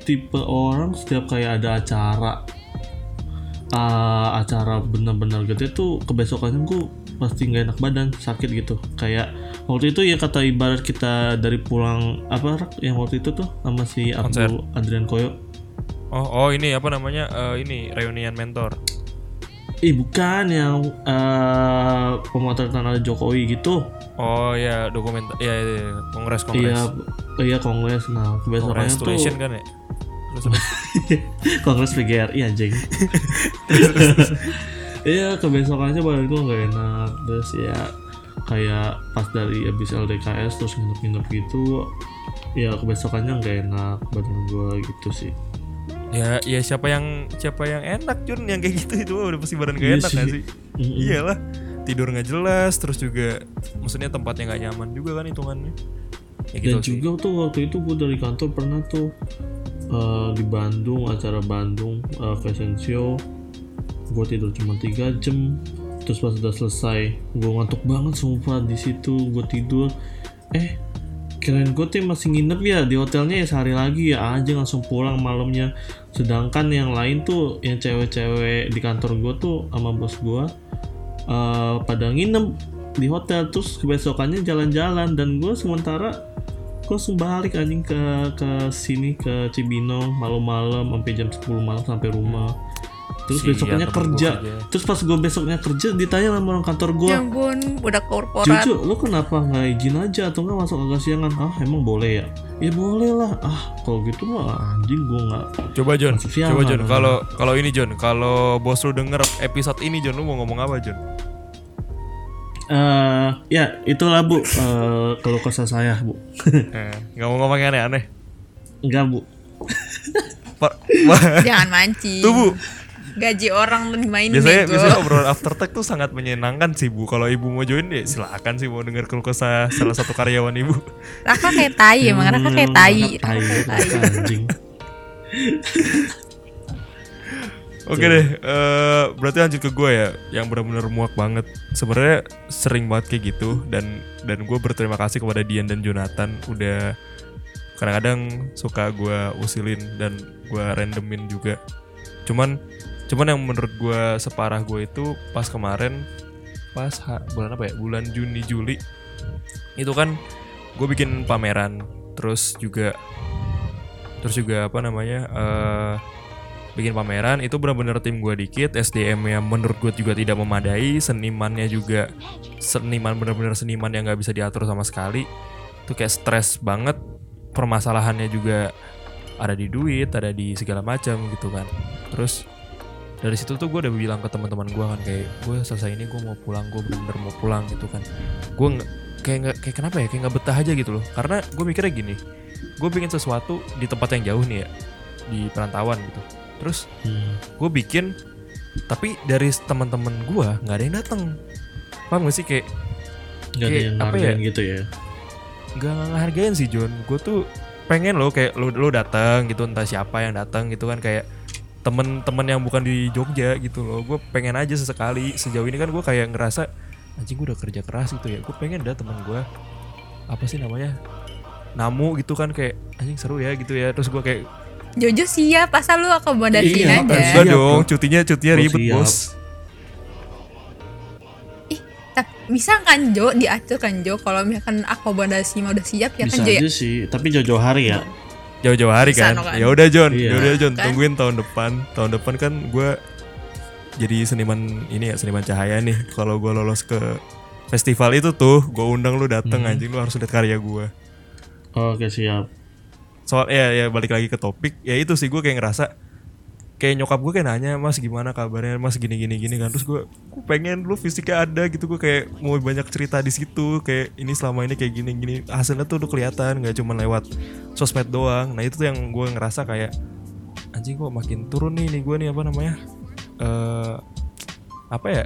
tipe orang setiap kayak ada acara ah, acara bener-bener gede tuh kebesokannya gue pasti nggak enak badan sakit gitu kayak waktu itu ya kata ibarat kita dari pulang apa yang waktu itu tuh sama si. Abdul Adrian Koyo oh oh ini apa namanya Eh, ini reunian mentor eh bukan yang eh pemotretan ada Jokowi gitu oh ya dokumen ya, ya, ya. kongres kongres iya iya kongres nah kebesokannya tuh kan ya. Kongres PGRI anjing. Iya kebesokannya badan gue nggak enak terus ya kayak pas dari abis LDKS terus nginep-nginep gitu ya kebesokannya nggak enak badan gue gitu sih. ya ya siapa yang siapa yang enak Jun yang kayak gitu itu udah pasti badan gak Iya enak sih. gak sih Mm-mm. iyalah tidur nggak jelas terus juga maksudnya tempatnya nggak nyaman juga kan hitungannya ya gitu Dan sih juga tuh waktu itu gue dari kantor pernah tuh eh, di Bandung acara Bandung eh, fashion show gue tidur cuma tiga jam. Terus pas udah selesai gue ngantuk banget sumpah di situ gue tidur. Eh kirain gue tuh masih nginep ya di hotelnya ya sehari lagi ya aja langsung pulang malamnya. Sedangkan yang lain tuh yang cewek-cewek di kantor gue tuh sama bos gue eh, pada nginep di hotel. Terus kebesokannya jalan-jalan dan gue sementara gue langsung balik anjing ke ke sini ke Cibinong malam-malam sampai jam 10 malam sampai rumah terus besoknya kerja kerja. terus pas gue besoknya kerja ditanya sama orang kantor gue ya ampun udah korporat Cucu, lu kenapa nggak izin aja atau nggak masuk agak siangan? Ah, emang boleh ya? Ya boleh lah. Ah, kalau gitu mah anjing gue nggak. coba John coba John kalau kalau ini John kalau bos lu denger episode ini John lu mau ngomong apa John Eh, ya itulah bu. Eh, kalau kesah saya bu. eh, nggak mau ngomong yang aneh-aneh Enggak bu. Jangan mancing tuh bu gaji orang dan dimainin biasanya bego. biasanya obrolan after tech tuh sangat menyenangkan sih bu kalau ibu mau join ya silakan sih mau denger keluh kesah salah satu karyawan ibu Raka kayak tai emang Raka kayak tai Tai, Tai. anjing. Oke deh, eh, berarti lanjut ke gue ya, yang benar-benar muak banget. Sebenarnya sering banget kayak gitu dan dan gue berterima kasih kepada Dian dan Jonathan udah kadang-kadang suka gue usilin dan gue randomin juga. Cuman cuman yang menurut gue separah gue itu pas kemarin pas ha- bulan apa ya? Bulan Juni Juli. Itu kan gue bikin pameran terus juga terus juga apa namanya eh bikin pameran. Itu benar-benar tim gue dikit SDM-nya menurut gue juga tidak memadai senimannya juga seniman benar-benar seniman yang nggak bisa diatur sama sekali. Itu kayak stres banget permasalahannya juga ada di duit ada di segala macam gitu kan. Terus dari situ tuh gue udah bilang ke teman-teman gue kan kayak gue selesai ini gue mau pulang gue bener-bener mau pulang gitu kan. Gue nggak kayak nggak kayak kenapa ya kayak nggak betah aja gitu loh. Karena gue mikirnya gini gue bikin sesuatu di tempat yang jauh nih ya di perantauan gitu. Terus Hmm. gue bikin tapi dari teman-teman gue nggak ada yang datang paham gak sih? Kayak Gak ada Kayak yang apa ngargain gitu ya. nggak ngehargain sih John gue tuh pengen lo kayak lo lo datang gitu entah siapa yang datang gitu kan kayak temen-temen yang bukan di Jogja gitu loh gue pengen aja sesekali sejauh ini kan gue kayak ngerasa anjing gue udah kerja keras gitu ya gue pengen dah temen gue apa sih namanya namu gitu kan kayak anjing seru ya gitu ya terus gue kayak Jojo siap, asal lu akomodasiin Iya, aja. kan, enggak dong cutinya cutinya ribet siap. bos Tapi bisa kan Jo diatur kan Jo kalau misalkan akomodasi mau udah siap ya Bisa kan Jo ya. aja sih, tapi jauh-jauh hari ya. Jauh-jauh hari Bisa kan. no kan? Ya udah John, Iya. ya udah John, Kan? tungguin tahun depan. Tahun depan kan gue jadi seniman ini ya seniman cahaya nih. Kalau gue lolos ke festival itu tuh, gue undang lu dateng Hmm. anjing lu harus lihat karya gue. Oke siap. Soal ya ya balik lagi ke topik, ya itu sih gue kayak ngerasa kayak nyokap gue kayak nanya mas gimana kabarnya? Mas gini gini gini kan. Terus gue pengen lu fisiknya ada gitu. Gue kayak mau banyak cerita di situ kayak ini selama ini kayak gini gini. Hasilnya tuh udah kelihatan nggak cuma lewat sosmed doang. Nah itu tuh yang gue ngerasa kayak anjing kok makin turun nih nih gue nih apa namanya eh apa ya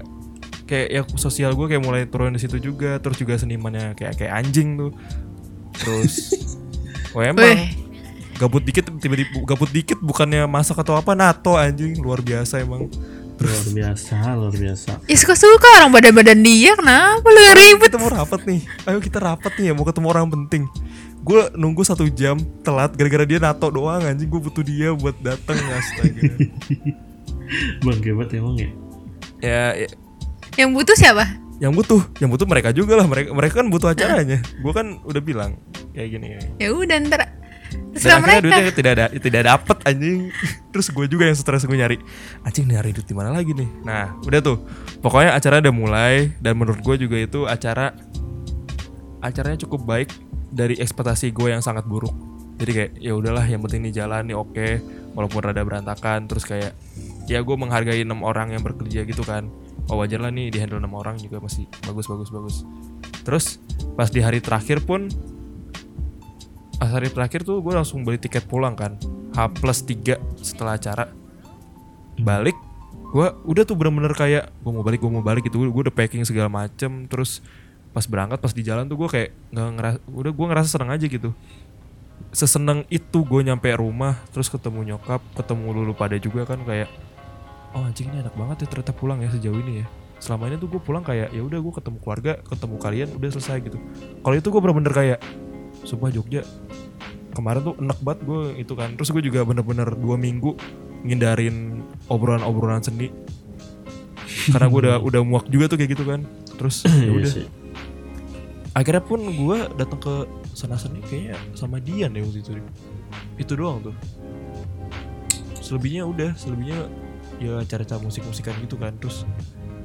kayak ya sosial gue kayak mulai turun di situ juga. Terus juga senimannya kayak kayak anjing tuh. Terus oh emang gabut dikit tiba-tiba gabut dikit bukannya masak atau apa nato anjing. Luar biasa emang. Luar biasa, luar biasa. ya suka-suka orang badan-badan dia kenapa lu ribet? kita mau rapat nih. Ayo kita rapat nih ya mau ketemu orang penting. Gue nunggu satu jam telat gara-gara dia nato doang anjing. Gue butuh dia buat datang astaga. Bang Gebat emang ya. ya, ya. Yang butuh siapa? yang butuh yang butuh mereka juga lah. Mereka mereka kan butuh acaranya. Gue kan udah bilang kayak gini. Ya udah ntar dan terserah akhirnya mereka. duitnya tidak ada tidak dapet anjing. Terus gue juga yang stres gue nyari anjing nyari duit di mana lagi nih? Nah udah tuh. Pokoknya acara udah mulai dan menurut gue juga itu acara acaranya cukup baik dari ekspektasi gue yang sangat buruk. Jadi kayak ya udahlah yang penting nih jalan nih oke. Walaupun rada berantakan terus kayak ya gue menghargai enam orang yang bekerja gitu kan. Oh wajar lah nih di handle enam orang juga masih bagus bagus bagus. Terus pas di hari terakhir pun hari terakhir tuh gue langsung beli tiket pulang kan. H plus 3 setelah acara. Balik gue udah tuh bener-bener kayak gue mau balik gue mau balik gitu. Gue udah packing segala macem terus pas berangkat pas di jalan tuh gue kayak nggak ngerasa udah gue ngerasa seneng aja gitu. Seseneng itu gue nyampe rumah terus ketemu nyokap ketemu lulu pada juga kan kayak oh anjing ini enak banget ya ternyata pulang ya sejauh ini ya. Selama ini tuh gue pulang kayak ya udah gue ketemu keluarga ketemu kalian udah selesai gitu. Kalau itu gue bener-bener kayak sumpah Jogja kemarin tuh enak banget gue itu kan. Terus gue juga bener-bener dua minggu ngindarin obrolan-obrolan seni. Karena gue udah udah muak juga tuh kayak gitu kan. Terus ya Iya udah. sih. akhirnya pun gue datang ke sana seni kayaknya sama Dian ya waktu itu itu doang tuh. Selebihnya udah selebihnya ya cara-cara musik-musikan gitu kan. Terus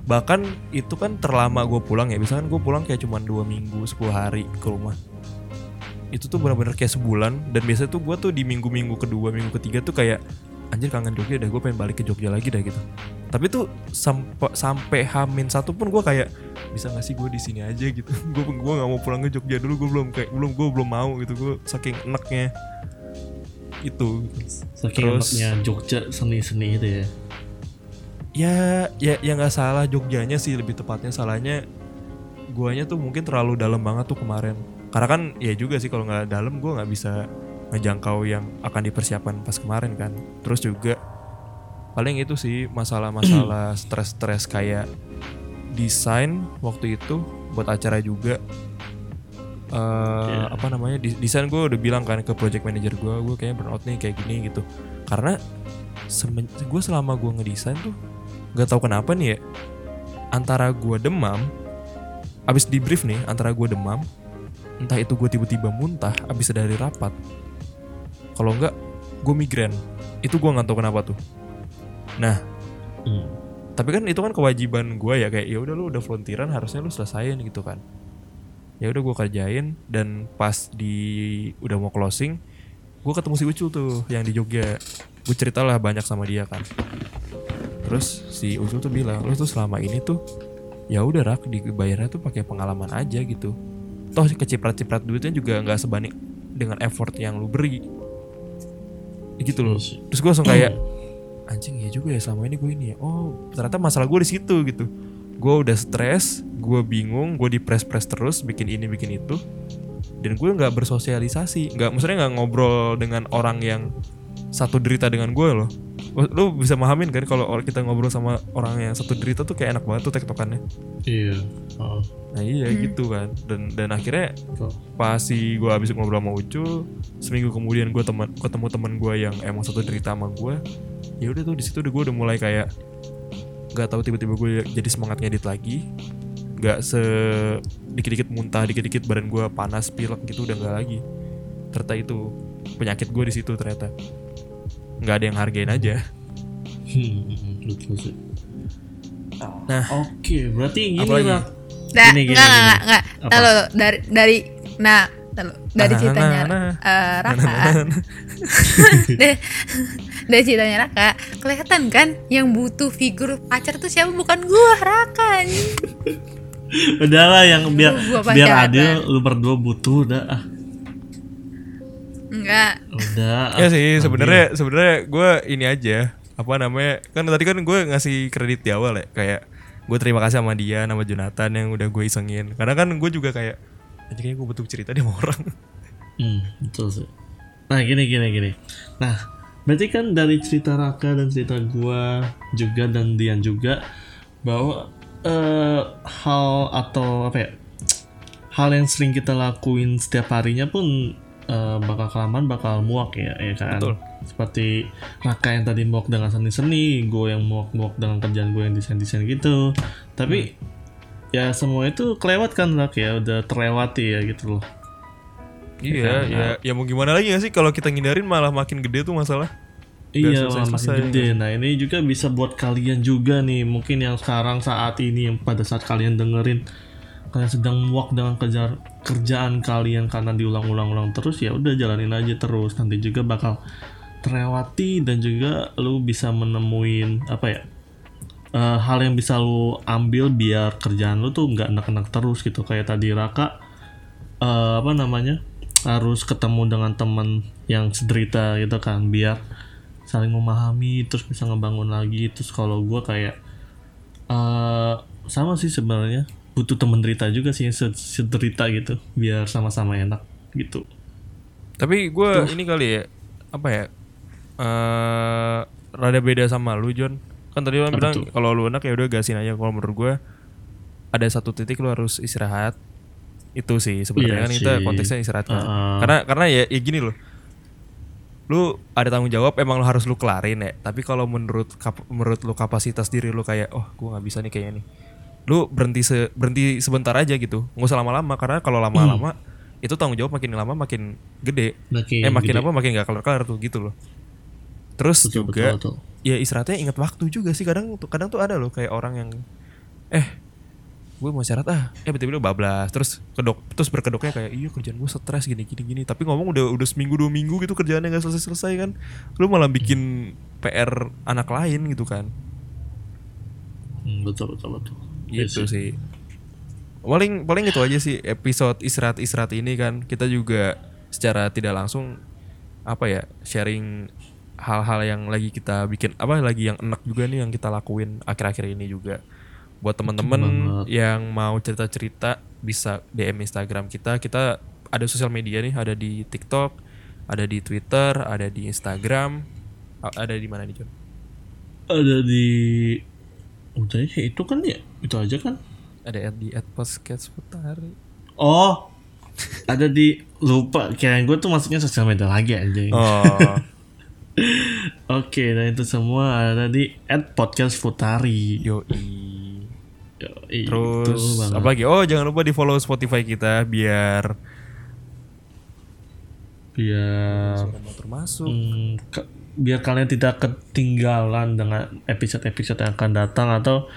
bahkan itu kan terlama gue pulang ya. Biasanya kan gue pulang kayak cuma dua minggu 10 hari ke rumah itu tuh benar-benar kayak sebulan. Dan biasanya tuh gue tuh di minggu-minggu kedua minggu ketiga tuh kayak anjir kangen Jogja dah gue pengen balik ke Jogja lagi dah gitu. Tapi tuh sampai sampai hamin satu pun gue kayak bisa gak sih gue di sini aja gitu. Gue gue nggak mau pulang ke Jogja dulu gue belum kayak belum gue belum mau gitu. Gue saking enaknya itu. Saking Terus- enaknya Jogja seni-seni itu ya. ya ya ya nggak salah Jogjanya sih lebih tepatnya salahnya guanya tuh mungkin terlalu dalam banget tuh kemarin karena kan ya juga sih kalau nggak dalam gue nggak bisa ngejangkau yang akan dipersiapkan pas kemarin kan. Terus juga paling itu sih masalah-masalah stres-stres kayak desain waktu itu buat acara juga. Eh apa namanya desain gue udah bilang kan ke project manager gue gue kayaknya burnout nih kayak gini gitu. Karena gue selama gue ngedesain tuh nggak tahu kenapa nih ya antara gue demam abis di brief nih antara gue demam entah itu gue tiba-tiba muntah abis dari rapat. Kalau enggak gue migrain. Itu gue nggak tahu kenapa tuh. Nah Hmm. tapi kan itu kan kewajiban gue ya kayak ya udah lu udah volunteeran harusnya lu selesain gitu kan. Ya udah gue kerjain dan pas di udah mau closing gue ketemu si Ucul tuh yang di Jogja. Gue ceritalah banyak sama dia kan. Terus si Ucul tuh bilang lu tuh selama ini tuh ya udah rak dibayarnya tuh pakai pengalaman aja gitu toh keciprat-ciprat duitnya juga nggak sebanding dengan effort yang lu beri. Gitu loh. Iya terus gue langsung kayak anjing ya juga ya selama ini gue ini ya. Oh ternyata masalah gue di situ gitu. Gue udah stres gue bingung gue di press press terus bikin ini bikin itu. Dan gue nggak bersosialisasi nggak maksudnya nggak ngobrol dengan orang yang satu derita dengan gue loh. Lu bisa mahamin kan kalau kita ngobrol sama orang yang satu derita tuh kayak enak banget tuh tektokannya. Iya. Oh, nah iya gitu kan. Dan dan akhirnya betul. pas si gue habis ngobrol sama Ucul seminggu kemudian gue teman ketemu teman gue yang emang satu derita sama gue ya udah tuh di situ udah gue udah mulai kayak nggak tahu tiba-tiba gue jadi semangat ngedit lagi. Nggak se dikit-dikit muntah dikit-dikit badan gue panas pilek gitu udah nggak lagi. Ternyata itu penyakit gue di situ ternyata nggak ada yang hargain aja Hmm, sih. Nah. oke, berarti gini lah. Nah, Gini, gini, enggak, enggak, gini. enggak, enggak. Apa? Lalu dari dari nah, lalu dari Nah, ceritanya nah, nah. eh, Raka. dari, dari ceritanya Raka, kelihatan kan yang butuh figur pacar tuh siapa bukan gua, Raka. Udahlah yang biar biar adil lu berdua butuh udah ah. Enggak. Udah. ya ah. sih sebenarnya sebenarnya gue ini aja apa namanya kan tadi kan gue ngasih kredit di awal ya kayak gue terima kasih sama dia nama Jonathan yang udah gue isengin karena kan gue juga kayak anjing kayaknya gue butuh cerita dia sama orang Hmm, betul sih. Nah, gini gini gini. Nah, berarti kan dari cerita Raka dan cerita gua juga dan Dian juga bahwa eh, hal atau apa ya? Hal yang sering kita lakuin setiap harinya pun eh, bakal kelamaan bakal muak ya, ya kan? Betul. Seperti Raka yang tadi muak dengan seni-seni, gue yang muak-muak dengan kerjaan gue yang desain-desain gitu. Tapi ya semua itu kelewat kan Rak ya, udah terlewati ya gitu loh. iya ya ya mau gimana lagi gak sih kalau kita ngindarin malah makin gede tuh masalah Iya, selesai- makin selesai, gede. Nah, ini juga bisa buat kalian juga nih. Mungkin yang sekarang saat ini yang pada saat kalian dengerin kalian sedang muak dengan kejar kerjaan kalian karena diulang-ulang-ulang terus ya udah jalanin aja terus. Nanti juga bakal terlewati dan juga lu bisa menemuin apa ya? eh, hal yang bisa lu ambil biar kerjaan lu tuh nggak enak-enak terus gitu kayak tadi Raka eh, apa namanya harus ketemu dengan teman yang sederita gitu kan biar saling memahami terus bisa ngebangun lagi terus kalau gue kayak eh sama sih sebenarnya butuh temen derita juga sih sederita gitu biar sama-sama enak gitu. Tapi gue ini kali ya apa ya eh rada beda sama lu John kan tadi lu bilang kalau lu enak ya udah gasin aja. Kalau menurut gue ada satu titik lu harus istirahat. Itu sih Iya sebenarnya kan kita sih. konteksnya istirahat kan. Uh-uh. karena karena ya, ya gini loh. Lu ada tanggung jawab emang lu harus lu kelarin ya. Tapi kalau menurut kap- menurut lu kapasitas diri lu kayak oh gua nggak bisa nih kayaknya nih lu berhenti se berhenti sebentar aja gitu. Nggak usah lama-lama karena kalau lama-lama itu tanggung jawab makin lama makin gede. Makin eh makin gede. apa makin gak kelar-kelar tuh gitu loh. Terus betul juga betul, betul. ya istirahatnya ingat waktu juga sih. Kadang tuh kadang tuh ada loh kayak orang yang eh gue mau istirahat ah. Eh betul-betul bablas terus kedok terus berkedoknya kayak iya kerjaan gue stres gini gini gini. Tapi ngomong udah udah seminggu dua minggu gitu kerjaannya nggak selesai selesai kan lu malah bikin PR anak lain gitu kan. Hmm, betul betul betul Iya gitu sih. Paling paling itu aja sih episode istirahat istirahat ini kan kita juga secara tidak langsung apa ya sharing hal-hal yang lagi kita bikin apa lagi yang enak juga nih yang kita lakuin akhir-akhir ini juga. Buat teman-teman yang mau cerita-cerita bisa DM Instagram kita. Kita ada sosial media nih ada di TikTok ada di Twitter ada di Instagram. Ada di mana nih John ada di udah ya itu kan ya itu aja kan ada di at podcast putari oh ada di lupa kirain gue tuh masuknya sosial media lagi aja oh Oke, dan itu semua ada di at podcast Futari. Yoi. Yoi, Terus apa lagi? Oh jangan lupa di follow Spotify kita biar biar motor masuk. hmm, ke- biar kalian tidak ketinggalan dengan episode-episode yang akan datang atau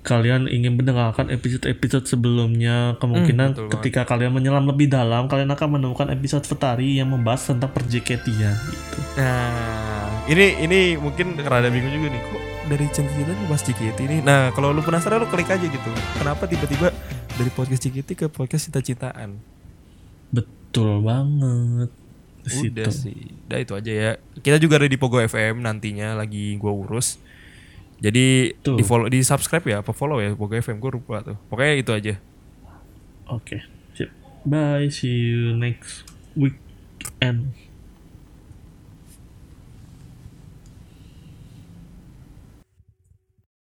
kalian ingin mendengarkan episode-episode sebelumnya kemungkinan Hmm, betul banget. ketika kalian menyelam lebih dalam kalian akan menemukan episode Futari yang membahas tentang perjeketian gitu. Nah, ini ini mungkin rada bingung juga nih. Kok dari Cikiti bahas Cikiti ini? Nah, kalau lu penasaran lu klik aja gitu. Kenapa tiba-tiba dari podcast Cikiti ke podcast cita-citaan? Betul banget. Di Udah situ. sih. Udah itu aja ya. Kita juga ada di Pogo FM nantinya lagi gua urus. Jadi Tuh. di follow di subscribe ya, apa follow ya Pogo FM gue lupa tuh. Pokoknya itu aja. Oke, sip. Bye, see you next weekend.